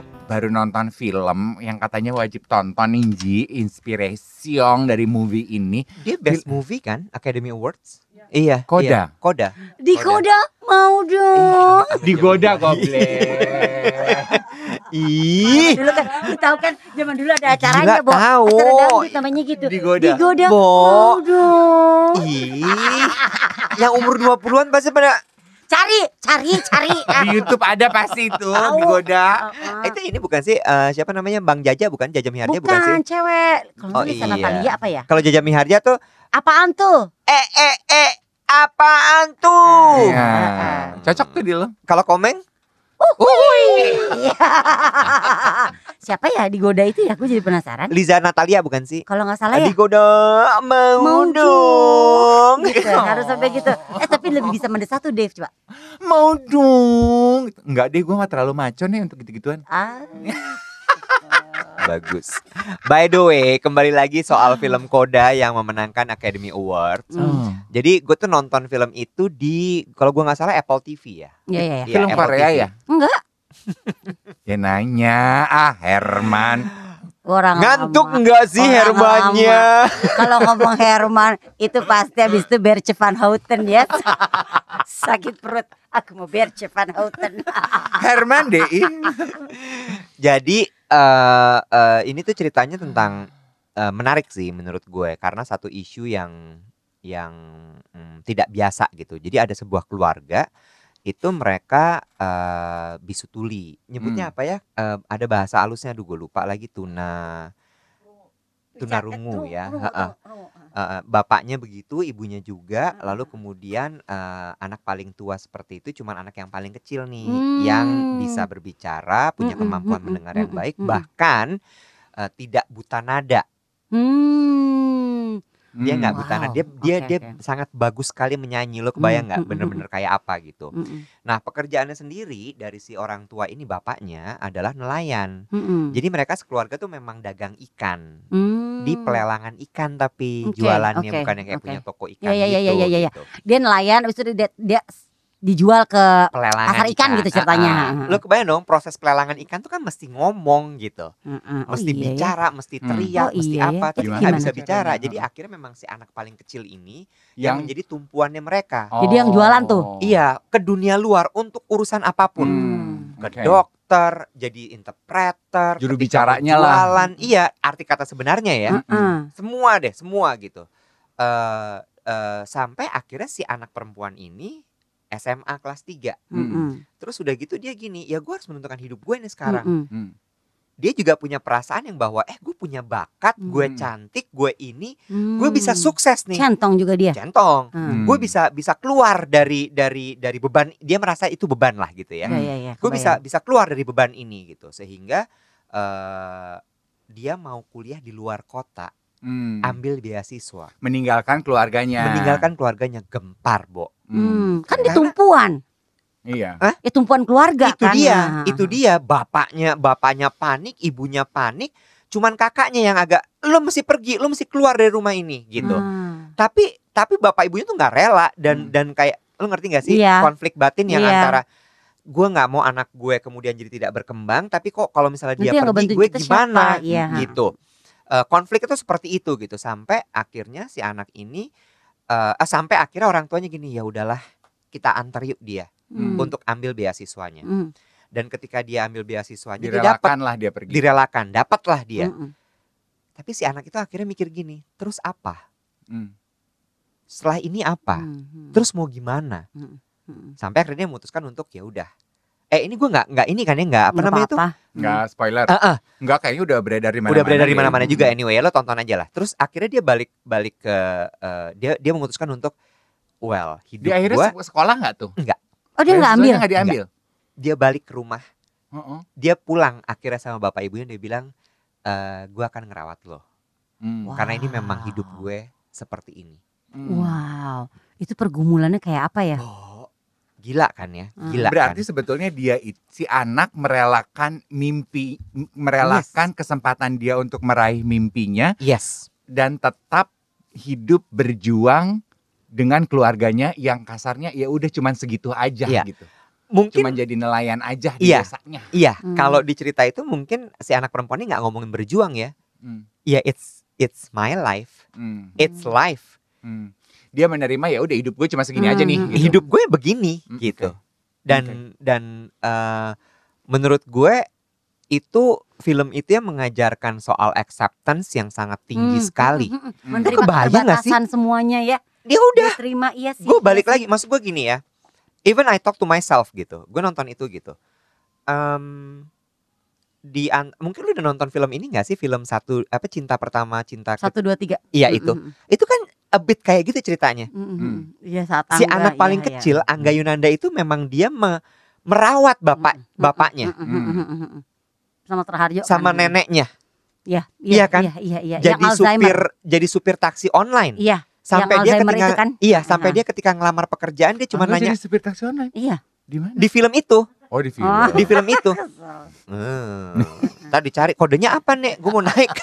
Baru nonton film yang katanya wajib tonton Ninji Inspiration dari movie ini Dia best movie kan Academy Awards. Iya. Koda. iya, Koda. Di koda mau dong. Digoda goblek Ih. Dulu kan, lu tahu kan zaman dulu ada acaranya, Bo. tahu. Acara dangdut namanya gitu. Digoda. Digoda Bo. mau dong. Ih. Yang umur 20-an pasti pada Cari, cari, cari. Di Youtube ada pasti itu. Digoda Ah, itu ini bukan sih eh, siapa namanya Bang Jaja bukan Jaja Miharja bukan, sih? Bukan cewek. Kalau Oh, iya. Natalia apa ya? Kalau Jaja Miharja tuh Apaan tuh? eh eh eh apaan tuh? Iya. Cocok tuh di lo Kalau Komeng. Siapa ya digoda itu ya? Aku jadi penasaran. Liza Natalia bukan sih? Kalau nggak salah ya. Digoda mau, Mau dong. Gitu, harus sampai gitu. Eh tapi lebih bisa mendesak tuh Dave coba. Mau dong Enggak deh gue gak terlalu maco nih untuk gitu-gituan Ah, Bagus. By the way, kembali lagi soal film Koda yang memenangkan Academy Awards. Hmm. Jadi gue tuh nonton film itu di kalau gue nggak salah Apple TV ya. Iya iya. iya. Iya, Film Apple Korea TV. ya Enggak. Ya nanya Ah Herman Orang Ngantuk lama. nggak sih Orang Hermannya? Kalau ngomong Herman itu pasti habis itu Berce van Houten ya. Sakit perut. Aku mau Berce van Houten. Herman deh. Jadi eh eh, ini tuh ceritanya tentang eh, menarik sih menurut gue karena satu isu yang yang mm, tidak biasa gitu. Jadi ada sebuah keluarga itu mereka eh, bisu tuli. Nyebutnya Hmm. apa ya? Eh, ada bahasa halusnya aduh gue lupa lagi tuna tunarungu ya. Heeh. Eh, bapaknya begitu, ibunya juga, lalu kemudian eh, anak paling tua seperti itu cuman anak yang paling kecil nih yang Hmm. bisa berbicara, punya Mm-mm, kemampuan mm-mm, mendengar yang baik, bahkan eh, tidak buta nada. Hmm. Dia nggak Hmm. Wow, dia dia oke, dia oke. sangat bagus sekali menyanyi. Lo kebayang nggak mm, mm, bener-bener kayak apa gitu. Mm-mm, Nah, pekerjaannya sendiri dari si orang tua ini bapaknya adalah nelayan. mm-mm. Jadi mereka sekeluarga tuh memang dagang ikan. Hmm. Di pelelangan ikan tapi Oke, jualannya oke, bukan yang kayak oke. punya toko ikan Ya, ya, ya, gitu. ya, ya, ya, ya. gitu. Dia nelayan, habis itu dia, dia dijual ke pelelangan Pasar ikan gitu ceritanya. Ah, ah. Lo kebayang dong proses pelelangan ikan tuh kan mesti ngomong gitu. Mm-mm. Oh, mesti iya ya. bicara, mesti Hmm. teriak, Oh, mesti iya ya. apa, tapi nggak bisa caranya? bicara. Jadi akhirnya memang si anak paling kecil ini yang Yang menjadi tumpuannya mereka. Jadi yang jualan tuh? Oh. Iya, ke dunia luar untuk urusan apa pun. Hmm, Ke oke. dokter, jadi interpreter, Juru bicaranya lah. berjualan. Iya, arti kata sebenarnya ya. Heeh. Semua deh, semua gitu. Eh eh, sampai akhirnya si anak perempuan ini SMA kelas 3 Mm-mm. Terus udah gitu dia gini, ya gue harus menentukan hidup gue nih sekarang. Mm-mm. Hmm. Dia juga punya perasaan yang bahwa eh gue punya bakat, gue Hmm. cantik, gue ini, gue bisa Hmm. sukses nih. Centong juga dia. Centong. Hmm. Gue bisa bisa keluar dari dari dari beban. Dia merasa itu beban lah gitu ya. Ya, ya, ya, Gue bisa bisa keluar dari beban ini gitu. Sehingga eh dia mau kuliah di luar kota, Hmm. ambil beasiswa, Meninggalkan keluarganya meninggalkan keluarganya gempar, Bo. Hmm, kan dia Karena- tumpuan. Iya Ya tumpuan keluarga itu kan. dia, Nah. itu dia bapaknya bapaknya panik, ibunya panik, cuman kakaknya yang agak lo mesti pergi, lo mesti keluar dari rumah ini gitu. Ah. Tapi tapi bapak ibunya tuh nggak rela dan Hmm. dan kayak lo ngerti gak sih Iya. konflik batin yang Iya. antara gue nggak mau anak gue kemudian jadi tidak berkembang, tapi kok kalau misalnya Nanti dia pergi gue gimana siapa? Gitu. Eh, konflik itu seperti itu gitu sampai akhirnya si anak ini eh eh, sampai akhirnya orang tuanya gini ya udahlah kita antar yuk dia Hmm. untuk ambil beasiswanya Hmm. dan ketika dia ambil beasiswanya dia dapat Direlakan lah dia pergi direlakan dapatlah dia Mm-mm. tapi si anak itu akhirnya mikir gini terus apa Hmm. setelah ini apa Hmm. terus mau gimana Hmm. sampai akhirnya dia memutuskan untuk ya udah eh ini gue nggak nggak ini kan ya nggak apa Nggak namanya itu. Nggak spoiler Ah, ah, Nggak kayaknya udah beredar di mana udah beredar di mana-mana juga anyway lo tonton aja lah terus akhirnya dia balik balik ke eh, dia dia memutuskan untuk well hidup Di akhirnya gue se- sekolah nggak tuh? Oh dia nggak ambil. Nggak diambil. dia balik ke rumah Heeh. dia pulang akhirnya sama bapak ibunya dia bilang eh gue akan ngerawat lo Hmm. Wah. karena ini memang hidup Wow. gue seperti ini Hmm. Wow, itu pergumulannya kayak apa ya? oh gila kan ya Hmm. gila Berarti kan? sebetulnya dia si anak merelakan mimpi, merelakan kesempatan dia untuk meraih mimpinya yes dan tetap hidup berjuang dengan keluarganya yang kasarnya ya udah cuman segitu aja Iya. gitu. mungkin Cuman jadi nelayan aja di Iya. desanya. iya Hmm. kalau di cerita itu mungkin si anak perempuan ini nggak ngomongin berjuang ya Hmm. ya it's it's my life Hmm. it's life Hmm. Dia menerima ya udah hidup gue cuma segini aja nih. Hmm. gitu. hidup gue begini Hmm, gitu dan dan eh, menurut gue itu film itu yang mengajarkan soal acceptance yang sangat tinggi Hmm, sekali hmm, hmm, hmm. Hmm. Menerima Kebayang nggak sih? semuanya ya. dia udah terima iya sih. gue balik iya lagi maksud gue gini ya even I talk to myself gitu gue nonton itu gitu Em, di an- mungkin lu udah nonton film ini gak sih film satu apa cinta pertama cinta Satu dua tiga. iya Hmm, itu hmm, itu kan a bit kayak gitu ceritanya hmm, hmm, Hmm. hmm. Iya saat si Angga, anak paling iya, iya. kecil Angga Yunanda itu memang dia me- merawat bapak Hmm, hmm, bapaknya hmm, hmm, hmm, hmm, hmm. Sama Terharjo sama kan. neneknya Iya, Iya kan? Iya, iya, iya. jadi Yang Alzheimer. supir jadi supir taksi online Iya, sampai yang dia Alzheimer ketika itu kan? iya sampai Aha. dia ketika ngelamar pekerjaan dia cuma Angga nanya jadi supir taksi online. iya. Di mana? di film itu Oh di film. Oh. di film itu Hmm. Tadi cari kodenya apa nek? Gue mau naik.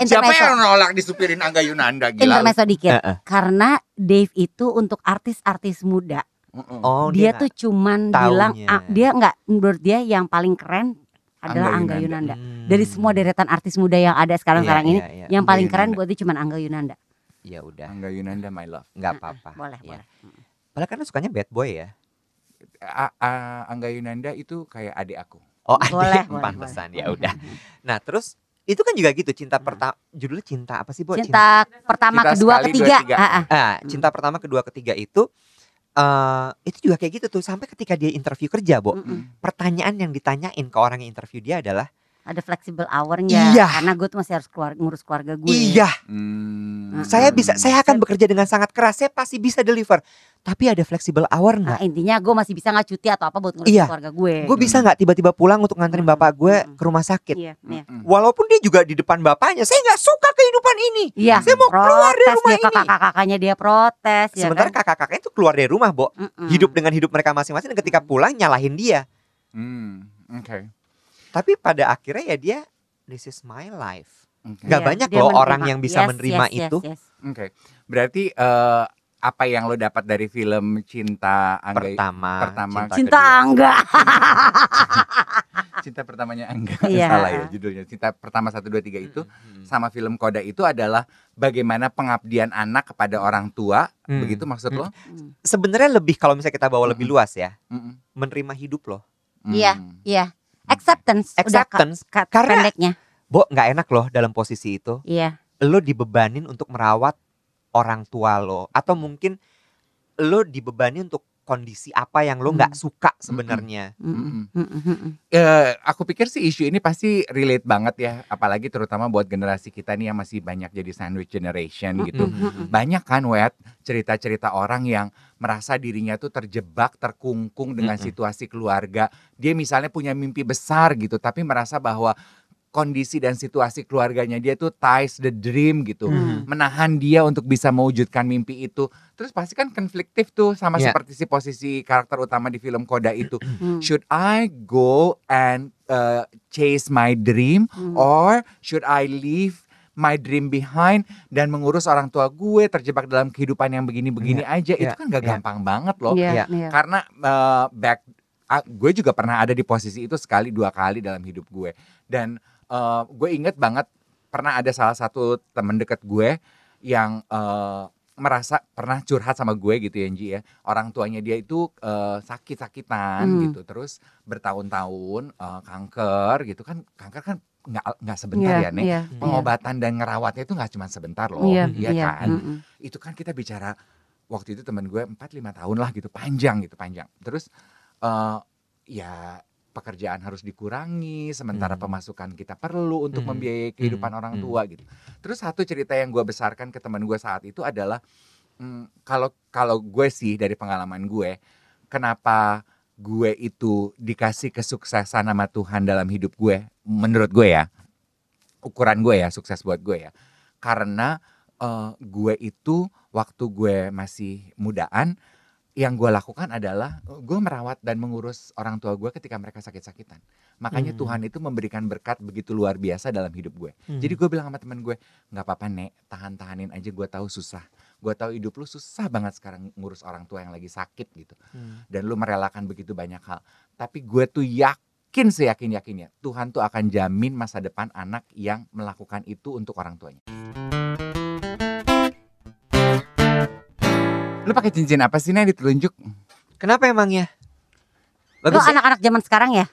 Siapa Intermezzo. yang nolak disupirin Angga Yunanda gila? Intermezzo dikit. Heeh. Karena Dave itu untuk artis-artis muda. Heeh. Oh dia, nggak- tuh cuman taunya. bilang ah, dia nggak menurut dia yang paling keren adalah Angga Angga Yunanda. Yunanda. Hmm. Dari semua deretan artis muda yang ada sekarang-sekarang Iya, ini, iya, iya. yang Angga paling keren Yunanda. buat dia cuman Angga Yunanda. Ya udah, Angga Yunanda my love. nggak apa-apa. Boleh, Iya. boleh. Padahal kan lu sukanya bad boy ya. A- A- Angga Yunanda itu kayak adik aku. Oh, Boleh, adik boleh, pantesan boleh. ya udah. Nah, terus itu kan juga gitu cinta pertama judulnya cinta apa sih, Bo? Cinta pertama, Cinta kedua, sekali, dua, ketiga. tiga. Ah, ah. Ah, cinta pertama, kedua, ketiga itu eh itu juga kayak gitu tuh sampai ketika dia interview kerja, Bo. Mm-mm. Pertanyaan yang ditanyain ke orang yang interview dia adalah, Ada flexible hournya. Iya. Karena gue tuh masih harus keluar ngurus keluarga gue. "Iya, Hmm. saya bisa saya akan bekerja dengan sangat keras, saya pasti bisa deliver. Tapi ada flexible hour Nah, nggak? intinya gue masih bisa nggak cuti atau apa buat ngurus Iya. keluarga gue. Gue bisa nggak tiba-tiba pulang untuk nganterin Mm, bapak gue mm, ke rumah sakit? Iya, iya. Mm-mm. Walaupun dia juga di depan bapaknya, saya nggak suka kehidupan ini. Iya, Saya mau keluar dari protes rumah dia ini. kakak-kakaknya dia protes ya Sementara kan? kakak-kakaknya itu keluar dari rumah, Bo. Hidup dengan hidup mereka masing-masing dan ketika pulang nyalahin dia. Hmm. Oke. Tapi pada akhirnya ya dia this is my life. Oke. Nggak Iya, banyak loh menerima. orang yang bisa Yes, menerima yes, yes, itu. yes. Oke. Berarti eh, apa yang lo dapat dari film Cinta Angga Pertama, pertama, Cinta kedua. Angga. Cinta pertamanya Angga Iya. salah ya judulnya. Cinta pertama satu dua tiga itu Hmm. sama film Koda itu adalah bagaimana pengabdian anak kepada orang tua. Hmm. Begitu maksud lo? Hmm. Sebenarnya lebih kalau misalnya kita bawa lebih luas ya, Mm-mm. menerima hidup loh. Iya. Hmm. Iya. Acceptance. Udah ka- Acceptance. ka- Karena- pendeknya. Bo, nggak enak loh dalam posisi itu. Iya. Lo dibebanin untuk merawat orang tua lo atau mungkin lo dibebani untuk kondisi apa yang lo nggak Hmm. suka sebenarnya. Mm-mm. Mm-mm. Eh, aku pikir sih isu ini pasti relate banget ya, apalagi terutama buat generasi kita nih yang masih banyak jadi sandwich generation gitu. Banyak kan wet cerita-cerita orang yang merasa dirinya tuh terjebak, terkungkung dengan situasi keluarga. Dia misalnya punya mimpi besar gitu, tapi merasa bahwa kondisi dan situasi keluarganya dia tuh ties the dream gitu. Hmm. Menahan dia untuk bisa mewujudkan mimpi itu. Terus pasti kan konfliktif tuh sama Iya. seperti si posisi karakter utama di film Koda itu. Hmm. Should I go and uh, chase my dream Hmm. or should I leave my dream behind dan mengurus orang tua gue terjebak dalam kehidupan yang begini-begini aja iya, itu kan gak iya. gampang banget loh Iya. Iya, iya. karena uh, back ah, gue juga pernah ada di posisi itu sekali dua kali dalam hidup gue dan uh, gue inget banget pernah ada salah satu temen deket gue yang uh, merasa pernah curhat sama gue gitu ya Nji ya. Orang tuanya dia itu uh, sakit-sakitan Hmm. gitu. Terus bertahun-tahun uh, kanker gitu kan. Kanker kan nggak nggak sebentar Iya, ya nih iya, pengobatan dan ngerawatnya itu nggak cuma sebentar loh Iya, iya iya. kan? Mm-mm. itu kan kita bicara waktu itu teman gue 4 5 tahun lah gitu panjang gitu panjang. Terus eh ya pekerjaan harus dikurangi sementara Hmm. pemasukan kita perlu untuk Hmm. membiayai kehidupan Hmm. orang Hmm. tua gitu terus satu cerita yang gue besarkan ke teman gue saat itu adalah mm, kalau kalau gue sih dari pengalaman gue, kenapa gue itu dikasih kesuksesan sama Tuhan dalam hidup gue, menurut gue ya, ukuran gue ya sukses buat gue ya, karena eh, gue itu waktu gue masih mudaan, yang gue lakukan adalah gue merawat dan mengurus orang tua gue ketika mereka sakit-sakitan. Makanya Hmm. Tuhan itu memberikan berkat begitu luar biasa dalam hidup gue. Jadi gue bilang sama temen gue, nggak apa-apa nek, tahan-tahanin aja. Gue tahu susah. Gue tahu hidup lu susah banget sekarang ngurus orang tua yang lagi sakit gitu. Hmm. Dan lu merelakan begitu banyak hal. Tapi gue tuh yakin seyakin yakinnya Tuhan tuh akan jamin masa depan anak yang melakukan itu untuk orang tuanya. Lu pakai cincin apa sih nih ditelunjuk? Kenapa emangnya? Lo Bagus ya? anak-anak zaman sekarang ya?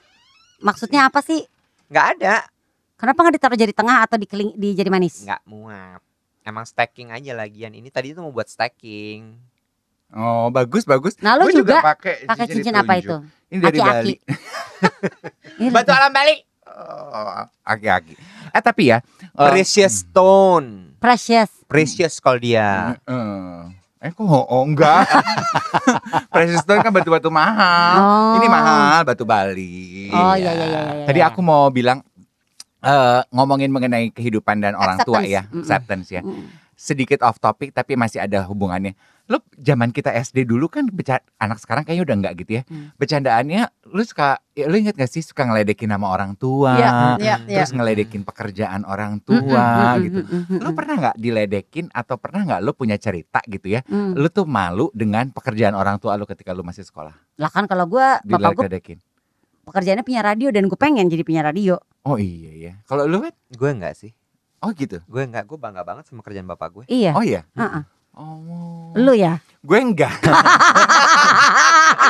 Maksudnya apa sih? Nggak ada. Kenapa nggak ditaruh jari tengah atau di, keling- di jari manis? Nggak muat. Emang stacking aja lagian. Ini tadi tuh mau buat stacking. Oh bagus bagus. Nah, Gue juga, juga pakai Pakai cincin apa itu? Ini dari Aki-aki. Bali. Ini Batu alam Bali. Oh, aki-aki. Eh tapi ya. Precious stone. precious. Precious kalau dia. Eh, eh kok oh, enggak? Precious stone kan batu-batu mahal. Oh. Ini mahal batu Bali. Oh iya iya iya. iya, Tadi iya. aku mau bilang eh ngomongin mengenai kehidupan dan orang tua Acceptance. ya, Mm-mm. acceptance ya. Mm. Sedikit off topic tapi masih ada hubungannya. Lu zaman kita SD dulu kan beca- anak sekarang kayaknya udah enggak gitu ya. Hmm. Bercandaannya lu suka ya, lu inget gak sih suka ngeledekin nama orang tua, Iya, Hmm. iya, iya. terus ngeledekin pekerjaan orang Mm, tua mm, mm, gitu. mm, mm, mm, Lu pernah nggak diledekin atau pernah nggak lu punya cerita gitu ya? mm. Lu tuh malu dengan pekerjaan orang tua lu ketika lu masih sekolah. Lah kan kalau gue bapak gue Diledekin. pekerjaannya punya radio dan gue pengen jadi punya radio. Oh iya iya. Kalau lu kan? Gue enggak sih. Oh gitu. Gue enggak. Gue bangga banget sama kerjaan bapak gue. Iya. Oh iya. Heeh. Oh. Lu ya? Gue enggak.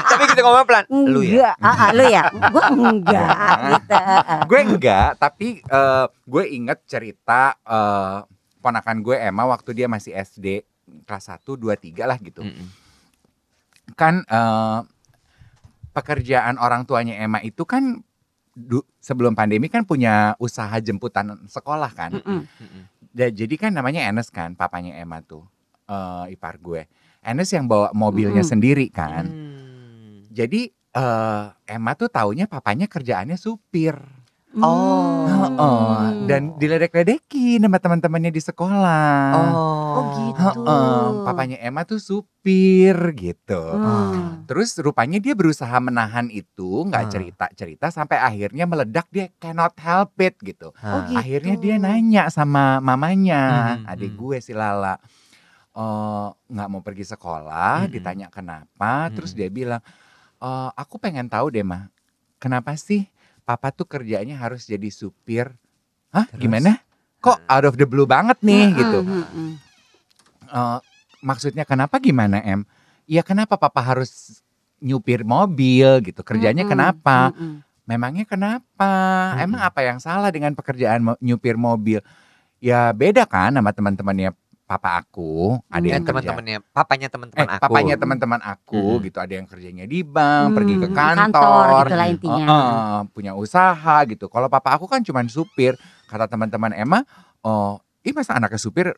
Tapi kita ngomong pelan. Lu ya. Enggak. Ah, ah, lu ya? Gue enggak gitu. gue enggak, tapi eh, gue inget cerita eh, ponakan gue Emma waktu dia masih SD kelas 1, 2, 3 lah gitu. Mm-mm. Kan eh, pekerjaan orang tuanya Emma itu kan du- sebelum pandemi kan punya usaha jemputan sekolah kan. Mm-mm. Da- jadi kan namanya Enes kan, papanya Emma tuh, eh, ipar gue. Enes yang bawa mobilnya Mm-mm. sendiri kan. Hmm. Jadi eh, Emma tuh taunya papanya kerjaannya supir. Oh. Hmm. Heeh, dan diledek-ledekin sama teman-temannya di sekolah. Oh gitu. Heeh, papanya Emma tuh supir gitu. Hmm. Terus rupanya dia berusaha menahan itu, nggak Hmm. cerita-cerita sampai akhirnya meledak dia cannot help it gitu. Oh, gitu. Akhirnya dia nanya sama mamanya, Hmm, adik hmm. gue si Lala, "Eh, nggak mau pergi sekolah, Hmm. ditanya kenapa, terus Hmm. dia bilang, "Eh, aku pengen tahu deh mah, kenapa sih papa tuh kerjanya harus jadi supir? Hah, Terus? gimana? Kok out of the blue banget nih Mm-mm, gitu? Eh, maksudnya kenapa gimana em? Ya kenapa papa harus nyupir mobil gitu? Kerjanya Mm-mm, kenapa? mm-mm. Memangnya kenapa? Mm-mm. Emang apa yang salah dengan pekerjaan nyupir mobil? Ya beda kan sama teman-temannya papa aku, ada Hmm. yang Dan kerja. teman-temannya, papanya Eh, teman-teman aku. papanya teman-teman aku Mm-mm. gitu, ada yang kerjanya di bank, pergi ke Hmm, kantor, gitu intinya. Heeh, punya usaha gitu. Kalau papa aku kan cuman supir. Kata teman-teman Emma, oh, ih masa anaknya supir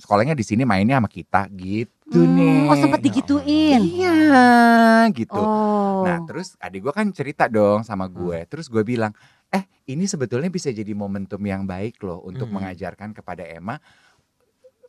sekolahnya di sini mainnya sama kita gitu Hmm, nih. oh, sempet digituin? Iya, gitu. Oh. Nah terus adik gue kan cerita dong sama gue. Terus gue bilang, eh ini sebetulnya bisa jadi momentum yang baik loh untuk Hmm. mengajarkan kepada Emma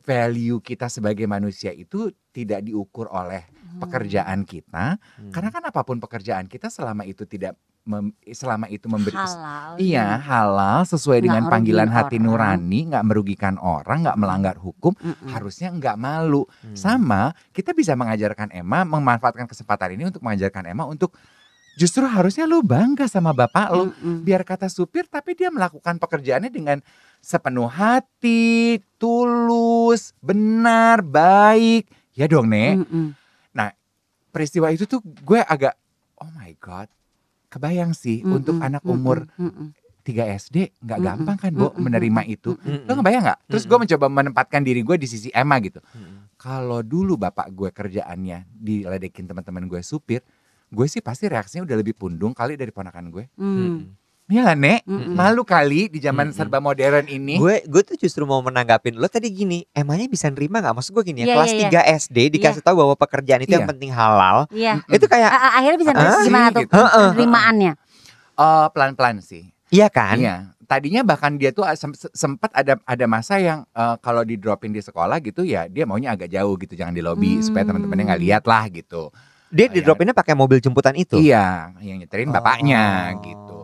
value kita sebagai manusia itu tidak diukur oleh Hmm. pekerjaan kita. Hmm. Karena kan apa pun pekerjaan kita selama itu tidak mem- selama itu memberi halal. Iya halal sesuai Nggak dengan panggilan ngerugiin hati orang. nurani, nggak merugikan orang, nggak melanggar hukum, Mm-mm. harusnya nggak malu. Hmm. Sama kita bisa mengajarkan Emma, memanfaatkan kesempatan ini untuk mengajarkan Emma untuk justru harusnya lu bangga sama bapak lu. Mm-mm. Biar kata supir tapi dia melakukan pekerjaannya dengan sepenuh hati, tulus, benar, baik. Ya dong, Nek. Mm-mm. Peristiwa itu tuh gue agak oh my god. Kebayang sih Mm-mm. untuk anak umur Mm-mm. 3 SD nggak Mm-mm. gampang kan, Bo, Mm-mm. menerima itu. Mm-mm. Lo ngebayang nggak? Terus gue mencoba menempatkan diri gue di sisi Emma gitu. Mm-mm. Kalau dulu bapak gue kerjaannya diledekin teman-teman gue supir, gue sih pasti reaksinya udah lebih pundung kali dari ponakan gue. Mm. Iya nggak, Nek? Mm-mm. Malu kali di zaman Mm-mm. serba modern ini. Gue gue tuh justru mau menanggapin lo tadi gini, emangnya bisa nerima nggak? Maksud gue gini ya, Iya, kelas iya, 3 SD dikasih tahu bahwa pekerjaan itu yang Iya. penting halal. Iya. Itu kayak A- akhirnya bisa Ah, nerima gimana sih, tuh gitu. Penerimaannya? Eh, pelan-pelan sih. iya kan? Iya. Tadinya bahkan dia tuh sem- sempat ada ada masa yang eh, kalau di dropin di sekolah gitu ya dia maunya agak jauh gitu, jangan di lobi supaya Hmm. teman-temannya nggak lihat lah gitu. Dia di dropinnya pakai mobil jemputan itu. Iya, yang nyeterin bapaknya Oh. gitu.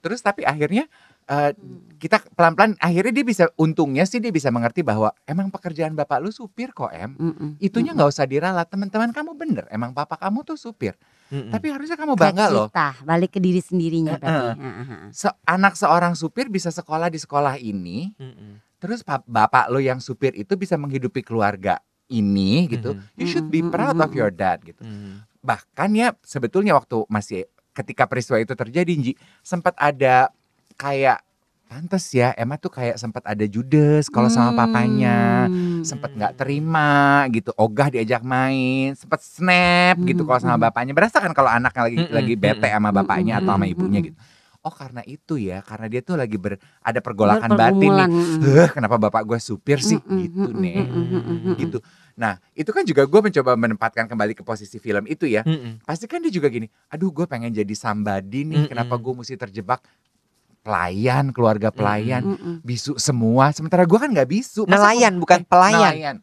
Terus tapi akhirnya eh, kita pelan-pelan akhirnya dia bisa untungnya sih dia bisa mengerti bahwa emang pekerjaan bapak lu supir kok em. Mm-mm. Itunya nggak usah diralat teman-teman kamu bener emang papa kamu tuh supir. Mm-mm. Tapi harusnya kamu bangga loh. kita, balik ke diri sendirinya Heeh. berarti. Heeh. Se- anak seorang supir bisa sekolah di sekolah ini, Mm-mm. terus pa- bapak lo yang supir itu bisa menghidupi keluarga ini gitu. Mhm. You should be proud of your dad gitu. Mm. Bahkan ya sebetulnya waktu masih ketika peristiwa itu terjadi Nji, sempat ada kayak pantes ya Emma tuh kayak sempat ada judes kalau sama papanya. Hmm. Sempat nggak terima gitu, ogah diajak main, sempat snap gitu kalau sama Mhm. bapaknya. Berasa kan kalau anaknya lagi Mhm, lagi bete mhm. sama bapaknya atau sama ibunya gitu. Oh karena itu ya, karena dia tuh lagi ber, ada pergolakan batin nih. Kenapa bapak gue supir sih Mm-mm, gitu mm-mm, nih mm-mm, mm-mm. gitu. Nah itu kan juga gue mencoba menempatkan kembali ke posisi film itu ya. Mm-mm. Pasti kan dia juga gini, aduh gue pengen jadi somebody nih, Mm-mm. kenapa gue mesti terjebak pelayan, keluarga pelayan, Mm-mm. bisu semua. Sementara gue kan nggak bisu. Masa gua- Nelayan bukan eh, pelayan. Nelayan.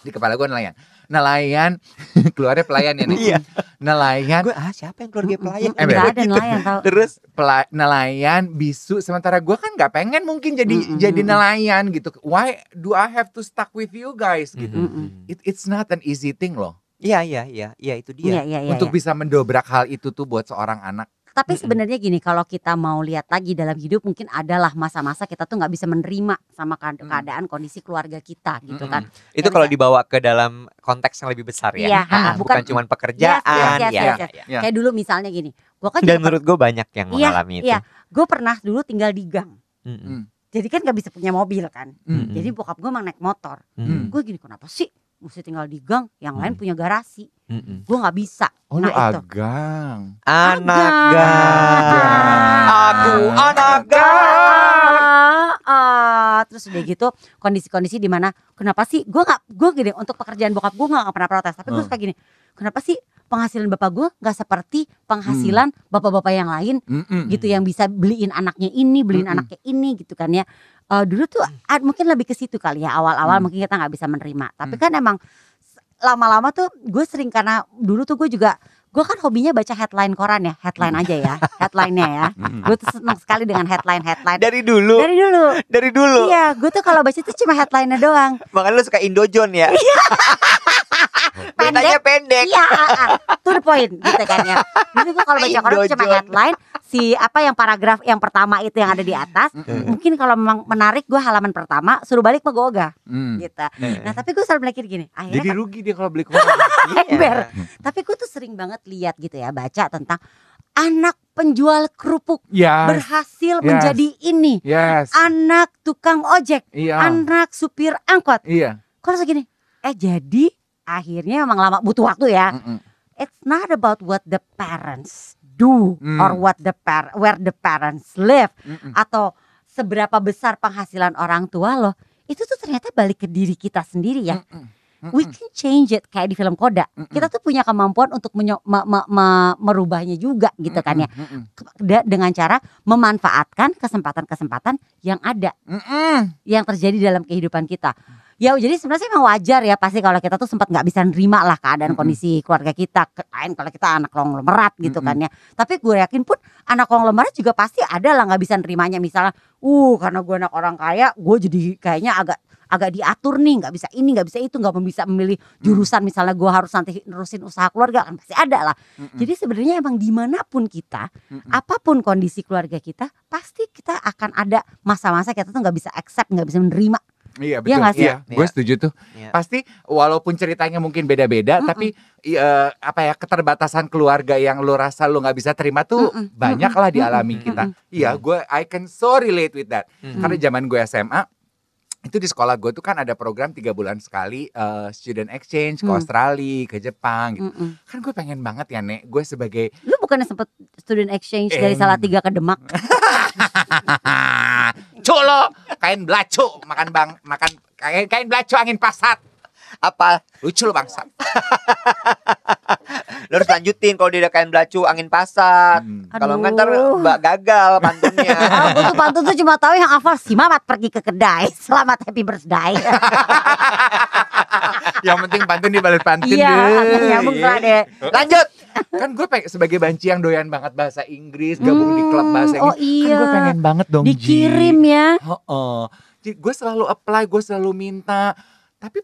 Di kepala gue nelayan. Nelayan, keluarnya pelayan ya nih. Iya. Nelayan, Gue ah siapa yang keluarga pelayan? Ember. Nggak ada nelayan tau. terus pela- nelayan, bisu. Sementara gue kan nggak pengen mungkin jadi Mm-mm, jadi mm-mm. nelayan gitu. Why do I have to stuck with you guys gitu? Mm-mm. It, it's not an easy thing loh. Iya iya iya iya itu Iya, dia. iya, iya. untuk iya. bisa mendobrak hal itu tuh buat seorang anak. Tapi Mm-mm. sebenarnya gini, kalau kita mau lihat lagi dalam hidup mungkin adalah masa-masa kita tuh nggak bisa menerima sama Mm. keadaan kondisi keluarga kita gitu kan. Itu Nggak kalau bisa. dibawa ke dalam konteks yang lebih besar ya. Iya, Ah, bukan- bukan cuma pekerjaan. Yes, yes, yes, ya, yes, ya, ya. Ya. Kayak dulu misalnya gini, gua kan Dan menurut gue banyak yang Iya, mengalami itu. iya. gue pernah dulu tinggal di gang. Mm-mm. Jadi kan nggak bisa punya mobil kan. Mm. Jadi bokap gue emang naik motor. Mm-mm. Gue gini kenapa sih mesti tinggal di gang? Yang lain Hmm. punya garasi. Mm-mm. Gue nggak bisa. Oh lu nah itu. agang. Anak Agang. gang. Aku anak gang. Ah. terus udah gitu kondisi-kondisi di mana kenapa sih gue nggak gue gini untuk pekerjaan bokap gue nggak pernah protes tapi gue Hmm. suka gini kenapa sih penghasilan bapak gue nggak seperti penghasilan bapak-bapak yang lain Mm-mm. gitu yang bisa beliin anaknya ini beliin Mm-mm. anaknya ini gitu kan ya Eh, dulu tuh ah, mungkin lebih ke situ kali ya awal-awal Hmm. mungkin kita nggak bisa menerima tapi Hmm. kan emang lama-lama tuh gue sering karena dulu tuh gue juga gue kan hobinya baca headline koran ya headline aja ya headline-nya ya Mm-mm. gue tuh seneng sekali dengan headline headline Dari dulu, dari dulu dari dulu. iya gue tuh kalau baca itu cuma headline-nya doang Makanya lu suka Indojon ya. Beritanya pendek. iya ah, ah. to the point gitu kan ya jadi gue kalau baca koran tuh cuma headline si apa yang paragraf yang pertama itu yang ada di atas Mm-mm. mungkin kalau memang menarik gue halaman pertama suruh balik mah gue ogah Mm. gitu nah tapi gue selalu mikir gini akhirnya Jadi rugi dia kalau beli koran. Iya. ember tapi gue tuh sering banget lihat gitu ya baca tentang anak penjual kerupuk Yes. berhasil Yes. menjadi ini Yes. anak tukang ojek Iya. anak supir angkot Iya. kalau segini eh jadi akhirnya emang lama butuh waktu ya Mm-mm. it's not about what the parents do Hmm. or what the par where the parents live Mm-mm. atau seberapa besar penghasilan orang tua lo itu tuh ternyata balik ke diri kita sendiri ya Mm-mm. we can change it kayak di film Koda Mm-mm. kita tuh punya kemampuan untuk menyo- me- me- me- merubahnya juga gitu kan ya Mm-mm. Dengan cara memanfaatkan kesempatan-kesempatan yang ada Mm-mm. yang terjadi dalam kehidupan kita. Ya jadi sebenarnya memang wajar ya pasti kalau kita tuh sempat nggak bisa nerima lah keadaan Mm-mm. kondisi keluarga kita, lain kalau kita anak konglomerat gitu Mm-mm. kan ya. Tapi gue yakin pun anak konglomerat juga pasti ada lah nggak bisa nerimanya misalnya, uh karena gue anak orang kaya, gue jadi kayaknya agak agak diatur nih, nggak bisa ini, nggak bisa itu, nggak bisa memilih jurusan misalnya gue harus nanti nerusin usaha keluarga kan pasti ada lah. Mm-mm. Jadi sebenarnya emang di mana pun kita, Mm-mm. apa pun kondisi keluarga kita, pasti kita akan ada masa-masa kita tuh nggak bisa accept, nggak bisa menerima. Iya Iya betul. nggak sih? Iya, gue Iya. setuju tuh. Iya. Pasti walaupun ceritanya mungkin beda-beda, Mm-mm. tapi iya, apa ya keterbatasan keluarga yang lo rasa lo nggak bisa terima tuh Mm-mm. banyak lah dialami Mm-mm. kita. Iya, gue I can so relate with that. Mm. Karena zaman gue SMA itu di sekolah gue tuh kan ada program tiga bulan sekali eh, student exchange ke Hmm. Australia, ke Jepang gitu. Mm-mm. Kan gue pengen banget ya Nek, gue sebagai Lu bukannya sempet student exchange dari Em. Salatiga ke Demak? Cuk lo, kain belacu, makan bang, makan kain kain belacu angin pasat. Apa? Lucu lo bangsa. Lo harus lanjutin kalau dia kain belacu angin pasat. Hmm. Kalau nggak ntar mbak gagal pantunnya. Gue tuh pantun tuh cuma tahu yang hafal si Mamat pergi ke kedai. Selamat happy birthday. Yang penting pantun dibalut pantun Iya, deh. nyambung deh. Lanjut. Kan gue pengen sebagai banci yang doyan banget bahasa Inggris, gabung di klub bahasa Hmm, Inggris. Oh iya. Kan gue pengen banget dong Ji. Dikirim ya. Heeh. Jadi gue selalu apply, gue selalu minta. Tapi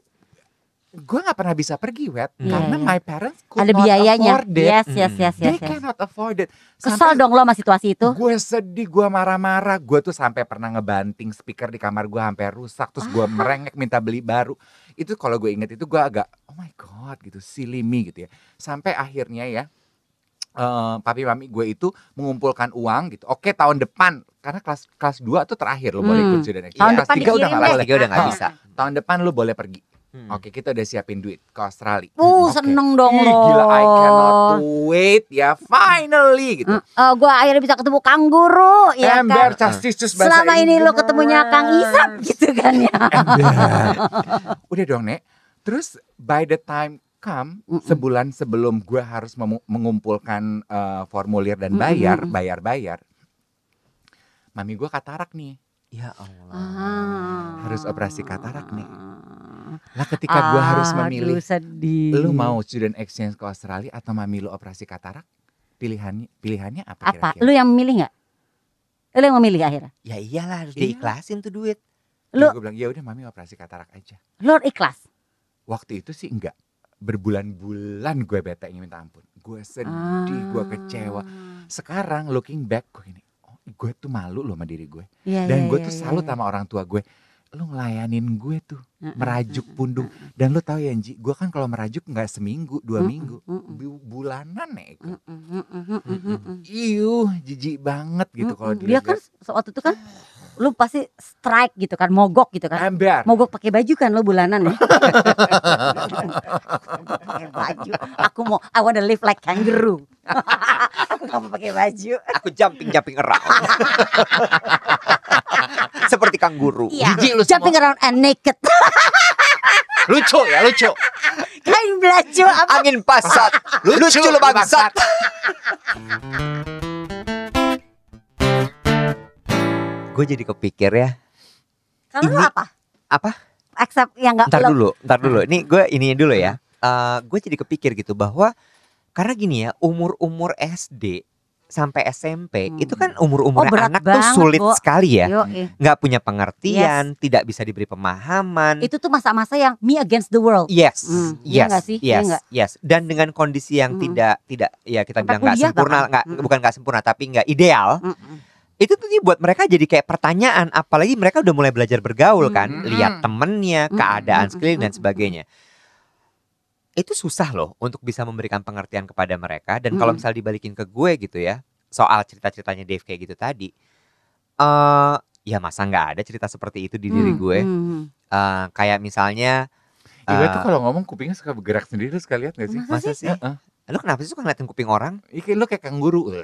gue nggak pernah bisa pergi, wet, Iya, karena my parents could Ada not biayanya. afford it. Yes, yes, yes, They yes. yes. cannot afford it. Kesel dong lo sama situasi itu. Gue sedih, gue marah-marah. Gue tuh sampai pernah ngebanting speaker di kamar gue sampai rusak. Terus Ah. gue merengek minta beli baru. Itu kalau gue inget itu gue agak, oh my god gitu, silly me gitu ya. Sampai akhirnya ya, eh, papi mami gue itu mengumpulkan uang gitu. Oke tahun depan, karena kelas kelas 2 tuh terakhir lo boleh Hmm. ikut student exchange. Tahun Kelas depan tiga udah dikirim nggak deh. Kelas boleh. udah nggak Hah. bisa. Tahun depan lo boleh pergi. Hmm. Oke kita udah siapin duit ke Australia. Uh, Oke. seneng dong Ih, lo. gila I cannot wait ya finally gitu. Eh, gue akhirnya bisa ketemu kangguru ya Ember kan. Bahasa Selama ini lo ketemunya Kang Isap gitu kan ya. Ember. Udah dong, Nek. Terus by the time come Mm-mm. sebulan sebelum gue harus mengumpulkan eh, formulir dan bayar, mm-mm. bayar-bayar. Mami gue katarak nih. Ya Allah. Ah. Harus operasi katarak nih. Lah ketika gue harus memilih, sedih. lu mau student exchange ke Australia atau mami lu operasi katarak? Pilihannya pilihannya apa, apa? kira-kira? Lu yang memilih nggak? Lu yang memilih akhirnya? Ya iyalah harus Iya. diikhlasin tuh duit. Lu- gue bilang ya udah mami operasi katarak aja. Lu ikhlas. Waktu itu sih enggak. Berbulan-bulan gue bete minta ampun. Gue sedih, gue kecewa. Ah. Sekarang looking back gue ini, oh, gue tuh malu loh sama diri gue. Iya, Dan iya, gue iya, tuh iya, salut iya. sama orang tua gue. Lu ngelayanin gue tuh, Heeh, merajuk pundung. heeh. Dan lu tahu ya Ji, gue kan kalau merajuk nggak seminggu, dua minggu, bulanan mm-mm, mm-mm. Iuh, jijik banget gitu kalau. Dia kan waktu itu kan lu pasti strike gitu kan, mogok gitu kan. Ember. Mogok pakai baju kan lo bulanan ya. pakai baju. Aku mau I wanna live like kangaroo. Mau pakai baju. Aku jumping jumping around. Seperti kangguru. Iya. Jijik lu Jumping semua. around and naked. Lucu ya, lucu. Kain belacu apa? Angin pasat. Lucu lu bangsat. Gue jadi kepikir ya. Kalau lu Ini- apa? Apa? Accept yang gak Ntar lo- dulu, ntar dulu. Ini gue ini dulu ya. gue jadi kepikir gitu bahwa karena gini ya umur-umur SD sampai SMP Hmm. itu kan umur-umur Oh, anak tuh sulit Bo. sekali ya. Yoi. nggak punya pengertian, tidak bisa diberi pemahaman. Itu tuh masa-masa yang me against the world. Yes, Hmm, iya yes, sih? Iya yes, yes. Dan dengan kondisi yang Hmm. tidak tidak ya kita Sampai bilang nggak sempurna, nggak Hmm. bukan nggak sempurna tapi nggak ideal. Mm-mm. Itu tuh buat mereka jadi kayak pertanyaan, apalagi mereka udah mulai belajar bergaul kan, Hmm. lihat temennya, Hmm, keadaan hmm, sekeliling dan hmm, sebagainya. Itu susah loh untuk bisa memberikan pengertian kepada mereka. Dan kalau misal dibalikin ke gue gitu ya, soal cerita-ceritanya Dave kayak gitu tadi, eh ya masa nggak ada cerita seperti itu di diri Hmm, gue? hmm. Eh, kayak misalnya, Iwa eh, tuh kalau ngomong kupingnya suka bergerak sendiri, lu suka lihat gak sih? Masa masa sih? Heeh. Lu kenapa sih suka ngeliatin kuping orang? Iki lu kayak kanguru.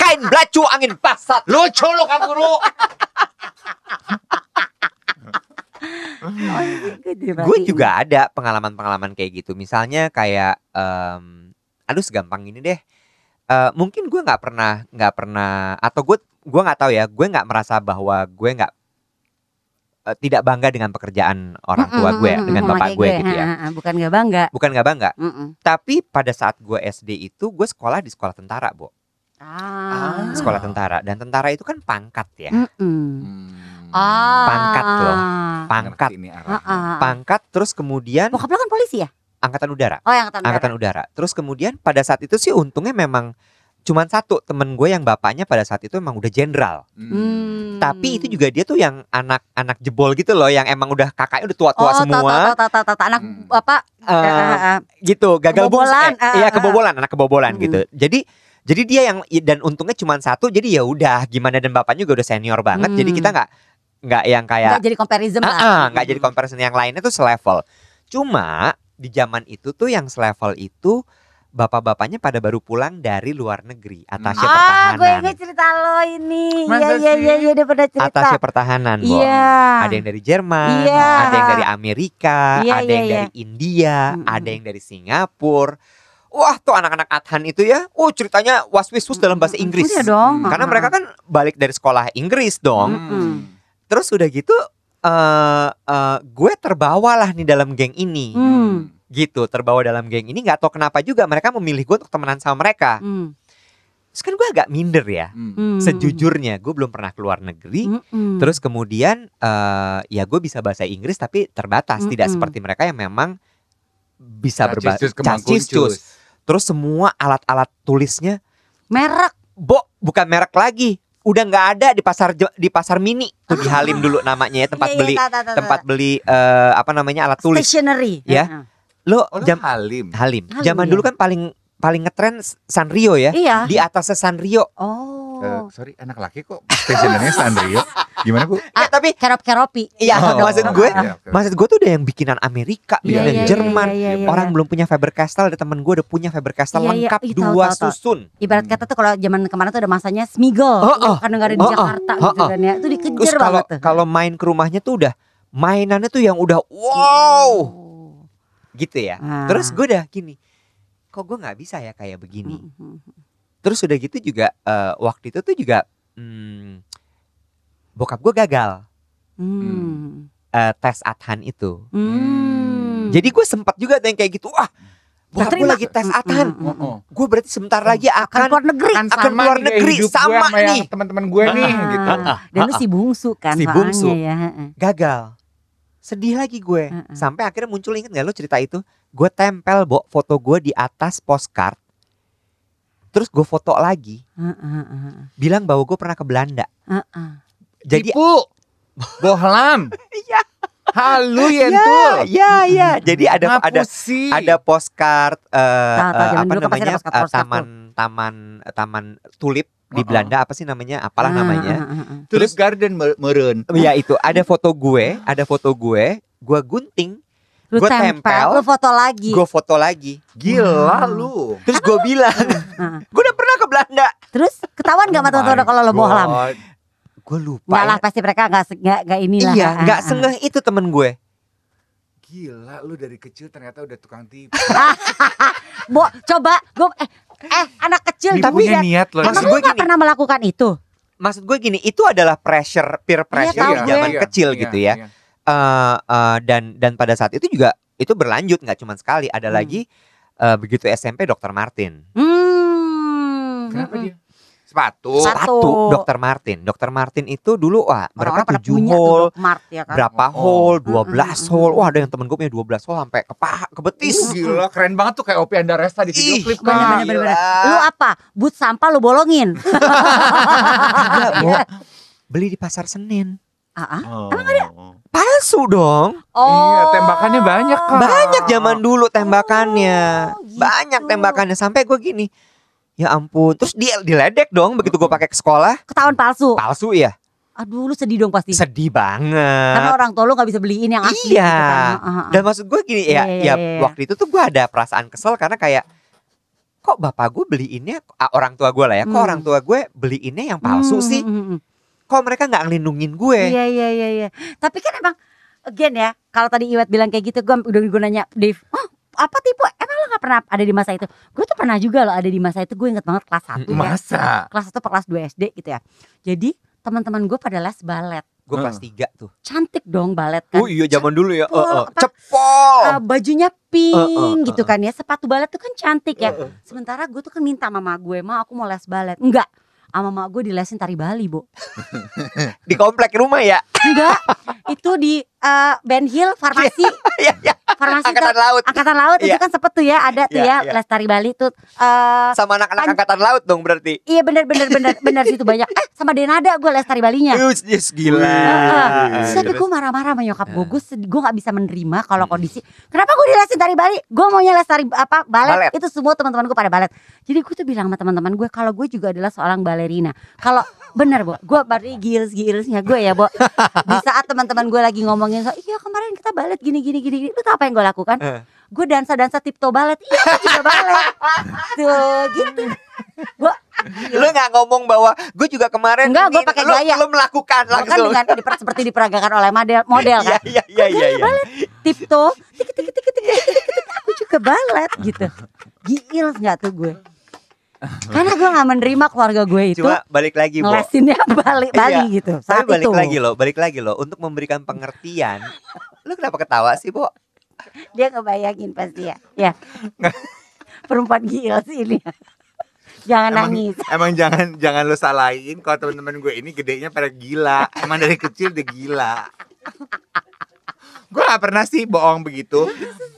Kain belacu angin pasat. Lucu lu kanguru. Gue juga ada pengalaman-pengalaman kayak gitu. Misalnya kayak, em, aduh segampang ini deh. Eh, mungkin gue nggak pernah nggak pernah atau gue gue nggak tahu ya. Gue nggak merasa bahwa gue nggak eh, tidak bangga dengan pekerjaan orang tua gue ya, Mm-mm, dengan mm-mm, bapak gue gitu ya. Ha, Bukan gak bangga. Bukan nggak bangga. Mm-mm. Tapi pada saat gue SD itu gue sekolah di sekolah tentara, Bo. Ah. Sekolah tentara dan tentara itu kan pangkat ya. Mm-mm. Hmm. Ah. Pangkat loh. Pangkat, nih Ah, ah. pangkat terus kemudian Bokap lo kan polisi ya? angkatan udara. Oh angkatan angkatan udara. Terus kemudian pada saat itu sih untungnya memang cuman satu temen gue yang bapaknya pada saat itu emang udah jenderal. Hmm. Tapi itu juga dia tuh yang anak-anak jebol gitu loh, yang emang udah kakaknya udah tua-tua oh, semua, Tata, tata, tata, anak Hmm. apa? Eh, eh, gitu, gagal Kebobolan, eh, ah, iya kebobolan, anak kebobolan Hmm. gitu. Jadi jadi dia yang dan untungnya cuman satu, jadi ya udah gimana dan bapaknya juga udah senior banget, jadi Hmm. kita nggak nggak yang kayak Nggak jadi comparison Ah, lah. ah, nggak jadi comparison yang lainnya tuh selevel. Cuma di zaman itu tuh yang selevel itu bapak-bapaknya pada baru pulang dari luar negeri, atasnya Ah, gue pertahanan. inget cerita lo ini. Iya iya iya iya udah pernah cerita. Atasnya pertahanan, Bo. Iya. Ada yang dari Jerman, Iya. ada yang dari Amerika, Iya, ada iya, yang iya. dari India, Mm-mm. ada yang dari Singapura. Wah, tuh anak-anak Athan itu ya, oh ceritanya was-was dalam bahasa Inggris. Iya dong. Karena mereka kan balik dari sekolah Inggris dong. Mm-mm. Terus udah gitu eh eh, gue terbawa lah nih dalam geng ini. Hmm. gitu terbawa dalam geng ini nggak tahu kenapa juga mereka memilih gue untuk temenan sama mereka Hmm. terus kan gue agak minder ya Hmm. Hmm. sejujurnya gue belum pernah keluar negeri Mm-mm. terus kemudian eh, ya gue bisa bahasa Inggris tapi terbatas tidak Mm-mm. seperti mereka yang memang bisa berbahasa terus semua alat-alat tulisnya merek. bo bukan merek lagi udah nggak ada di pasar di pasar mini tuh di Halim dulu namanya ya tempat Iya, iya, beli tempat beli eh, apa namanya alat tulis stationery. Ya. Lo Oh, lu jam Halim. Halim. Halim, Zaman ya. dulu kan paling paling ngetren Sanrio ya. Iya. Di atasnya Sanrio. Oh. Eh, sorry, anak laki kok stationernya Sandrio. Gimana bu? Eh, tapi Kerop-keropi. Iya, Oh, maksud gue, iya, maksud gue tuh udah yang bikinan Amerika, Iya, bikinan iya, Jerman. iya, iya, iya, Orang belum punya Faber Castell, ada temen gue udah punya Faber Castell lengkap Ih, tahu, dua tahu, tahu. susun. Ibarat kata tuh kalau zaman kemarin tuh ada masanya Smiggle. Oh, oh. Kan negara di Oh, oh. Jakarta Oh, gitu oh. kan ya. Itu Terus dikejar kalau banget tuh. kalau main ke rumahnya tuh udah mainannya tuh yang udah wow Oh. gitu ya. Ah. Terus gue udah gini, kok gue nggak bisa ya kayak begini. Terus udah gitu juga eh, waktu itu tuh juga hmm, bokap gue gagal Hmm. eh, tes Athan itu. Hmm. Jadi gue sempat juga yang kayak gitu. Wah, bokap gue lagi tes Mm, Athan. mm, mm, mm. Gue berarti sebentar lagi Kan akan keluar negeri. Kan akan sama keluar nih kayak negeri, hidup gue sama nih. teman-teman gue nih Ah. gitu. Dan lu Ah, si bungsu kan Si bungsu. ya. heeh. gagal. Sedih lagi gue. Sampai akhirnya muncul inget gak lo cerita itu? Gue tempel bo foto gue di atas postcard. Terus gue foto lagi, Heeh, heeh, bilang bahwa gue pernah ke Belanda. heeh. Jadi Tipu. Bohlam. Iya. Halu ya, yentul. ya, ya. Jadi ada ada Ngapusi. ada postcard eh, Tahu, tahu, eh, zaman apa ada namanya postcard- eh, postcard taman taman taman tulip di. Belanda apa sih namanya apalah Ah, namanya. Tulip Garden mer- meren. ya itu ada foto gue ada foto gue gue gunting Lu Gua tempel, tempel, lu foto lagi. gue foto lagi Gila Wow. lu. terus gue bilang gue udah pernah ke Belanda Terus ketahuan gak sama Oh teman-teman my kalau lo bohlam? Gue lupa Enggak lah ya. pasti mereka enggak enggak enggak inilah. iya Ah, nggak ah. sengeh itu temen gue Gila lu dari kecil ternyata udah tukang tipu. Bo, coba gue eh, eh anak kecil Tapi punya niat loh. Emang lu gue gak gini. pernah melakukan itu? maksud gue gini itu adalah pressure peer pressure di gue. zaman Iya, kecil iya, gitu ya iya. Eh, eh, dan dan pada saat itu juga itu berlanjut nggak cuma sekali ada Hmm. lagi eh, begitu SMP Dr. Martin Hmm. Kenapa Mm-mm. dia? Sepatu. Satu. Satu, Dokter Martin. Dokter Martin itu dulu wah berapa pada tujuh hole, Mart ya kan. berapa Oh. hole, Mm, 12 mm, hole. Wah, ada yang temen gue punya 12 hole sampai ke paha, ke betis. Uh, gila keren banget tuh kayak Opi Andaresta di video Ih, klip kan. bener, bener, bener. Gila. Lu apa? But sampah lu bolongin. Bo. Beli di pasar Senin. Ah, ah. Oh. Palsu dong. Iya, tembakannya banyak kan. Banyak zaman dulu tembakannya. Oh, gitu. Banyak tembakannya sampai gue gini. Ya ampun, terus dia diledek dong begitu gue pakai ke sekolah. Ketahuan palsu. Palsu ya. Aduh lu sedih dong pasti. Sedih Karena banget. orang tua lu gak bisa beliin yang asli Iya. gitu kan. Dan maksud gue gini ya, Iya, iya, ya iya, iya. waktu itu tuh gue ada perasaan kesel karena kayak kok bapak gue beliinnya orang tua gue lah ya, kok Hmm. orang tua gue beliinnya yang palsu Hmm, sih? hmm, hmm, hmm. Kok mereka nggak ngelindungin gue? Iya iya iya iya. Tapi kan emang again ya, kalau tadi Iwet bilang kayak gitu, gue udah gue nanya Dave, oh apa tipe? Emang lo gak pernah ada di masa itu? Gue tuh pernah juga loh ada di masa itu. Gue inget banget kelas 1 ya. Masa? Kelas 1 per kelas 2 SD gitu ya. Jadi teman-teman gue pada les balet. Gue kelas Hmm. tiga tuh. Cantik dong balet kan. Oh iya zaman dulu ya. Cepol, Oh, oh. apa- Cepol. Uh, bajunya pink Uh, uh, uh, gitu kan ya. Sepatu balet tuh kan cantik ya. Sementara gue tuh kan minta mama gue, "Ma, aku mau les balet." Enggak. Sama mama gue dilesin tari Bali, Bo. Di komplek rumah ya. Enggak. itu di eh, Ben Hill farmasi Iya, iya. farmasi Angkatan tuh, laut. angkatan laut itu Iya. kan sempet tuh ya ada tuh Iya, ya iya. Lestari Bali tuh eh Sama anak-anak Pan- angkatan laut dong berarti. iya bener bener bener bener situ banyak eh sama Denada gue Lestari Balinya Yes, yes, gila. Heeh. Terus tapi gue marah-marah sama nyokap gue, gue gue gak bisa menerima kalau Hmm. kondisi. Kenapa gue dilesin tari Bali? Gue maunya les tari apa balet. Balet. Itu semua teman-teman gue pada balet. Jadi gue tuh bilang sama teman-teman gue kalau gue juga adalah seorang balerina. Kalau bener bu, gue berarti gils gilsnya gue ya bu. Di saat teman-teman gue lagi ngomongin so, iya kemarin kita balet gini gini gini. Lu tau apa yang gue lakukan? Eh. Gue dansa dansa tipto balet. Iya gue juga balet. Tuh gitu. Gue Lu nggak ngomong bahwa gue juga kemarin Enggak, ini- pakai gaya. Lu melakukan kan langsung. dengan diper- seperti diperagakan oleh model model kan. Iya, iya, iya, iya. iya. tipto tik tik tik tik tik tik, tik, aku juga balet gitu gil nggak tuh gue karena gue nggak menerima keluarga gue itu Cuma balik lagi, Bo. ngelesinnya balik Bali Iya. gitu Tapi saat balik itu lagi loh, balik lagi loh untuk memberikan pengertian. Lu kenapa ketawa sih, Bo? dia ngebayangin pasti ya ya perempuan gil sih ini jangan Emang, nangis emang jangan jangan lu salahin kalau teman-teman gue ini gedenya pada gila. Emang dari kecil dia gila. Gue gak pernah sih bohong begitu.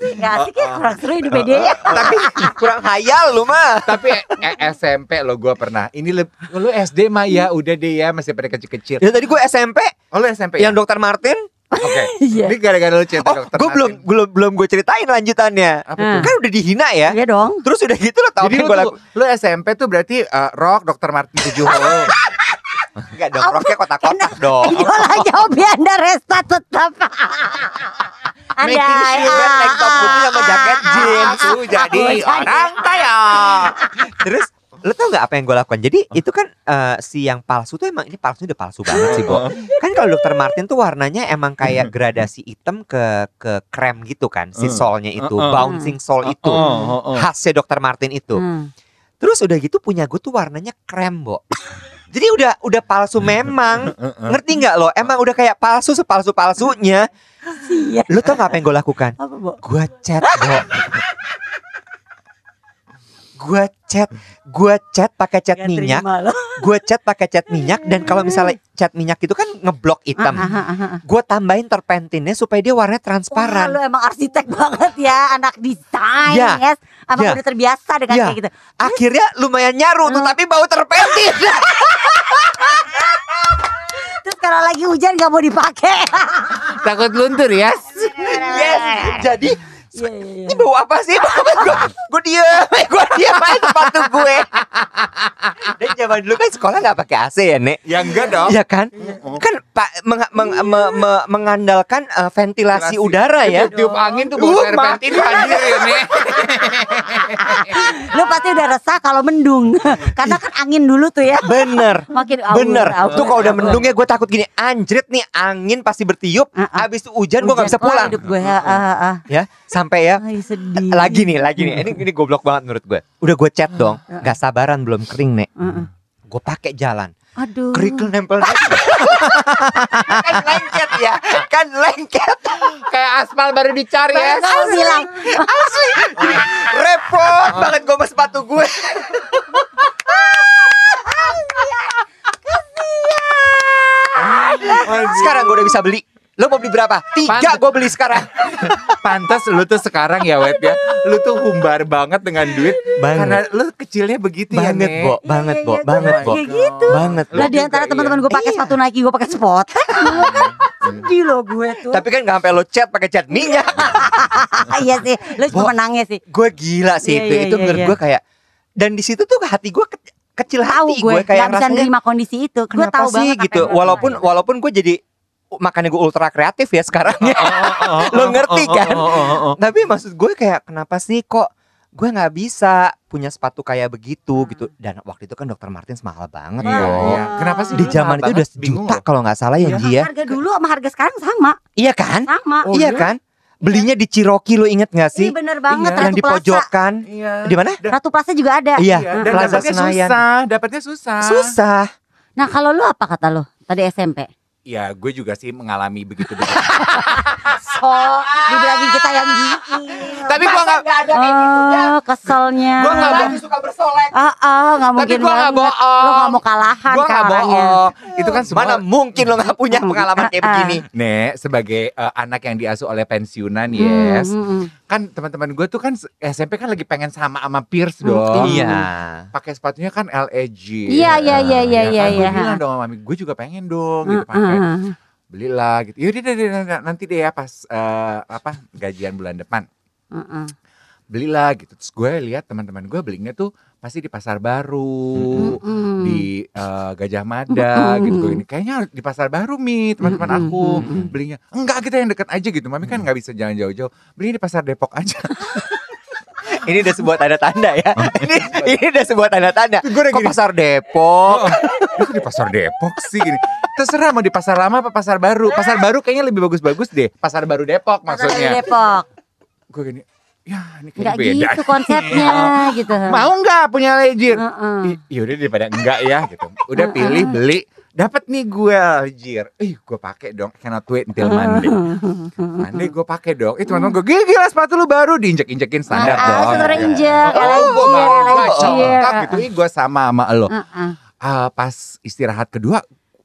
nggak asik ya kurang seru hidup dia ya Tapi kurang hayal lu mah. Tapi eh, SMP lo gue pernah. Ini lu SD mah ya udah deh ya masih pada kecil-kecil. Ya tadi gue SMP Oh lu SMP yang ya? dokter Martin. Oke. Iya. Ini gara-gara lu cerita Oh, dokter gue belum belum belum gue ceritain lanjutannya. Apa Hmm. tuh? Kan udah dihina ya. iya dong Terus udah gitu lo tau Jadi kan lu, laku. SMP tuh berarti eh, rock dokter Martin tujuh hole. Enggak dong, roknya kotak-kotak dong. Idola jawabnya anda resta tetap anda Making sure kan tank top putih sama jaket jeans. Aku jadi orang kaya. Terus lo tau nggak apa yang gue lakukan? Jadi itu kan eh, si yang palsu tuh emang ini palsu udah palsu banget sih, Bo. Kan kalau dokter Martin tuh warnanya emang kayak gradasi hitam ke ke krem gitu kan, si Uh. solnya itu, Uh-uh. bouncing sol itu. Oh, oh, oh. Khasnya dokter Martin itu. Hmm. Terus udah gitu punya gue tuh warnanya krem, Bo. Jadi udah udah palsu memang. Ngerti nggak lo? Emang udah kayak palsu sepalsu palsunya. Iya. Lo tau nggak apa yang gue lakukan? apa bu Gua chat, Bo. Gua chat, gua chat pakai cat Nggak minyak, terima lo. gua chat pakai cat minyak dan kalau misalnya cat minyak itu kan ngeblok hitam. Ah, ah, ah. Gua tambahin terpentinnya supaya dia warnanya Wah, transparan. lu emang arsitek banget ya, anak desain, Ya. yes. Emang Ya. udah terbiasa dengan Ya. kayak gitu. Akhirnya lumayan nyaru tuh tapi bau terpentin. Terus kalau lagi hujan gak mau dipakai. Takut luntur ya. yes. Jadi Iya, iya, iya. ini bau apa sih? gue gue diem, gue diem aja sepatu gue. Dan zaman dulu kan sekolah nggak pakai AC ya, Nek. Ya enggak dong. Iya kan? Kan Pak meng- meng- me- me- mengandalkan eh, ventilasi Ventilasi. udara ya. Tiup angin tuh bau Uh, serpentin makanya. hadir ya nih. Lu pasti udah resah kalau mendung. Karena kan angin dulu tuh ya. Bener. Makin awur, Bener. awur, Tuh kalau udah mendung ya gue takut gini anjrit nih angin pasti bertiup. Ah. Abis itu hujan gue gak bisa Hujan, pulang. Hidup gue ya. ah, ah, ah. Ya sampai ya. Ay, sedih. Lagi nih, lagi nih. Ini ini goblok banget menurut gue. Udah gue chat dong. Gak sabaran belum kering nek. Heeh. Gue pakai jalan. Aduh. Kerikil nempel. kan lengket ya. Kan lengket. Kayak aspal baru dicari ya. Kalau bilang Repot banget gue sama sepatu gue. Sekarang gue udah bisa beli. Lo mau beli berapa? Tiga gue beli sekarang. Pantas lu tuh sekarang ya Web ya. Lu tuh humbar banget dengan duit Banget. karena lu kecilnya begitu ya banget, Nek. Bo. Banget, Bo. Iya, iya, Banget, gue Bo. kayak gitu. Banget. Lah di antara teman-teman gue pakai Iya. sepatu Nike, gue pakai kan sedih loh gue tuh. Tapi kan gak sampai lo chat pakai cat minyak. iya sih, lu Bo. cuma menangnya sih. gue gila sih Iya, itu. iya, itu iya, menurut iya. gue kayak dan di situ tuh hati gue ke- kecil hati gue, gue kayak gak bisa rasanya nerima kondisi itu. Gue kenapa tahu sih banget gitu. Walaupun walaupun gue jadi makanya gue ultra kreatif ya sekarang ya. Lo ngerti kan? Tapi maksud gue kayak kenapa sih kok gue nggak bisa punya sepatu kayak begitu Hmm. gitu dan waktu itu kan dokter Martins mahal banget Iya, loh. iya. Kenapa sih Di zaman itu udah sejuta loh. kalau nggak salah ya Iya. Ji ya. Harga dulu sama harga sekarang sama, Iya kan? sama. Oh, iya iya? kan? Belinya di Ciroki lo inget gak sih? Iya bener banget Iya. Yang di pojokan. Iya. Di mana? Ratu Plaza juga ada. Iya, Iya, dan Plaza dapatnya Senayan. susah, dapatnya susah. Susah. Nah kalau lu apa kata lu tadi SMP? Ya gue juga sih mengalami begitu begitu. So, dibilangin kita yang gini. Tapi gua nggak ada Oh, keselnya. Gua nggak Lagi suka bersolek. Ah, ah, nggak Tapi mungkin gua nggak banget. bohong. Lu nggak mau kalahan gue nggak bohong. Itu kan semua Mana mungkin lo nggak punya pengalaman kayak Ah, ah. begini? Nek, sebagai eh, anak yang diasuh oleh pensiunan, Hmm, yes. hmm, hmm. Kan teman-teman gue tuh kan s- SMP kan lagi pengen sama sama Pierce dong. Iya. Pakai sepatunya kan LEG. Iya, iya, iya, iya, kan? iya, Gue iya. bilang dong sama mami, gue juga pengen dong gitu Hmm, pakai. hmm. Belilah gitu. Yaudah deh, deh, deh, nanti deh ya pas eh, apa gajian bulan depan. Hmm, hmm. Belilah gitu. Terus gue lihat teman-teman gue belinya tuh pasti di pasar baru. Hmm, hmm. di eh, Gajah Mada Mm-mm. gitu ini kayaknya di pasar baru mi teman-teman Mm-mm, aku belinya enggak kita yang dekat aja gitu mami kan nggak bisa jalan jauh-jauh belinya di pasar Depok aja Ini udah sebuah tanda-tanda ya. ini ini udah sebuah tanda-tanda. Gue Kok gini. pasar Depok? oh, itu di pasar Depok sih gini terserah mau di pasar lama apa pasar baru pasar baru kayaknya lebih bagus-bagus deh pasar baru Depok Pasar maksudnya Depok. gue gini ya ini kayaknya beda gitu konsepnya gitu. mau nggak punya lejir Heeh. Ih, yaudah daripada enggak ya gitu udah Heeh. pilih beli dapat nih gue lejir ih gue pakai dong cannot wait until Monday Monday gue pakai dong. Itu teman-teman gue gila, gila sepatu lu baru diinjek-injekin standar Ah, dong. saudara injek, Oh, gue cakep gitu. Ih, gue sama sama lo. Heeh. Ah, pas istirahat kedua,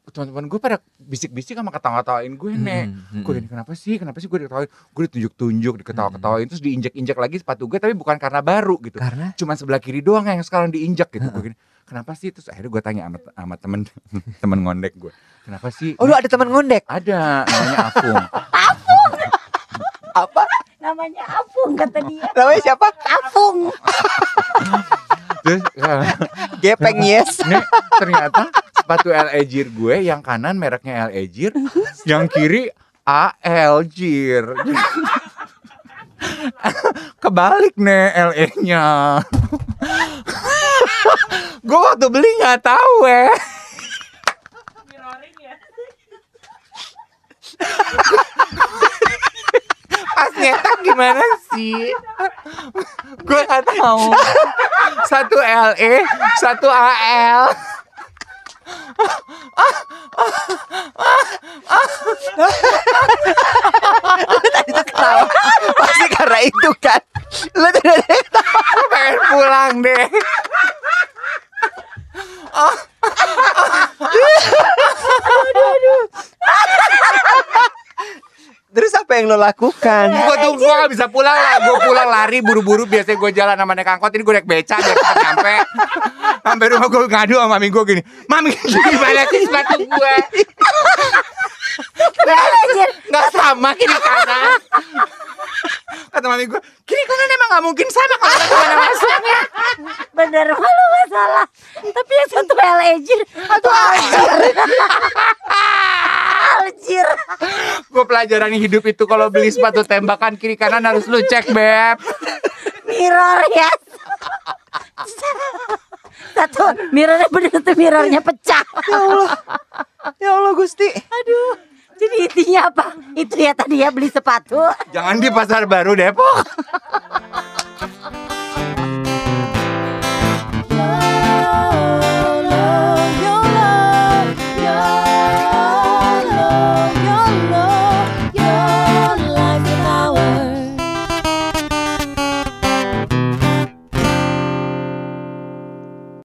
teman-teman gue pada bisik-bisik sama ketawa-ketawain gue nek. Hmm, Gue gini kenapa sih? Kenapa sih gue diketawain? Gue ditunjuk-tunjuk, diketawa-ketawain, terus diinjek-injek lagi sepatu gue, tapi bukan karena baru gitu. Karena Cuman sebelah kiri doang yang sekarang diinjek gitu. Gue gini, kenapa sih? Terus akhirnya gue tanya sama, sama temen temen ngondek gue, kenapa sih? Oh lu ada teman ngondek? Ada, namanya Afung. Apa? Namanya Apung kata dia. Namanya siapa? Apung. Terus Gepeng yes. Nih, ternyata sepatu L Ejir gue yang kanan mereknya L Ejir, yang kiri AL Jir. Kebalik nih LE-nya. gue waktu beli nggak tahu eh. Pas nyetak gimana sih? gue nggak tahu. Satu LE, satu AL. Itu ketawa. Pasti karena itu kan. Lu yang ketawa. Pengen pulang deh. Terus apa yang lo lakukan? Gue tuh gue gak bisa pulang lah. Gue pulang lari buru-buru. Biasanya gue jalan sama naik angkot. Ini gue naik beca biar cepet nyampe. Sampai rumah gue ngadu sama mami gue gini. Mami gimana sih sepatu gue? Gak sama kiri kanan. Kata mami gue, kiri kanan emang gak mungkin sama kalau ke mana masuknya. Bener malu masalah. Tapi yang satu L-Ejir, satu Aljir. Aljir. Gue pelajaran hidup itu kalau beli sepatu tembakan kiri kanan harus lu cek beb. Mirror ya. Satu mirrornya bener tuh mirrornya pecah. Ya Allah Gusti. Aduh. Jadi intinya apa? Itu ya tadi ya beli sepatu. Jangan di pasar baru Depok.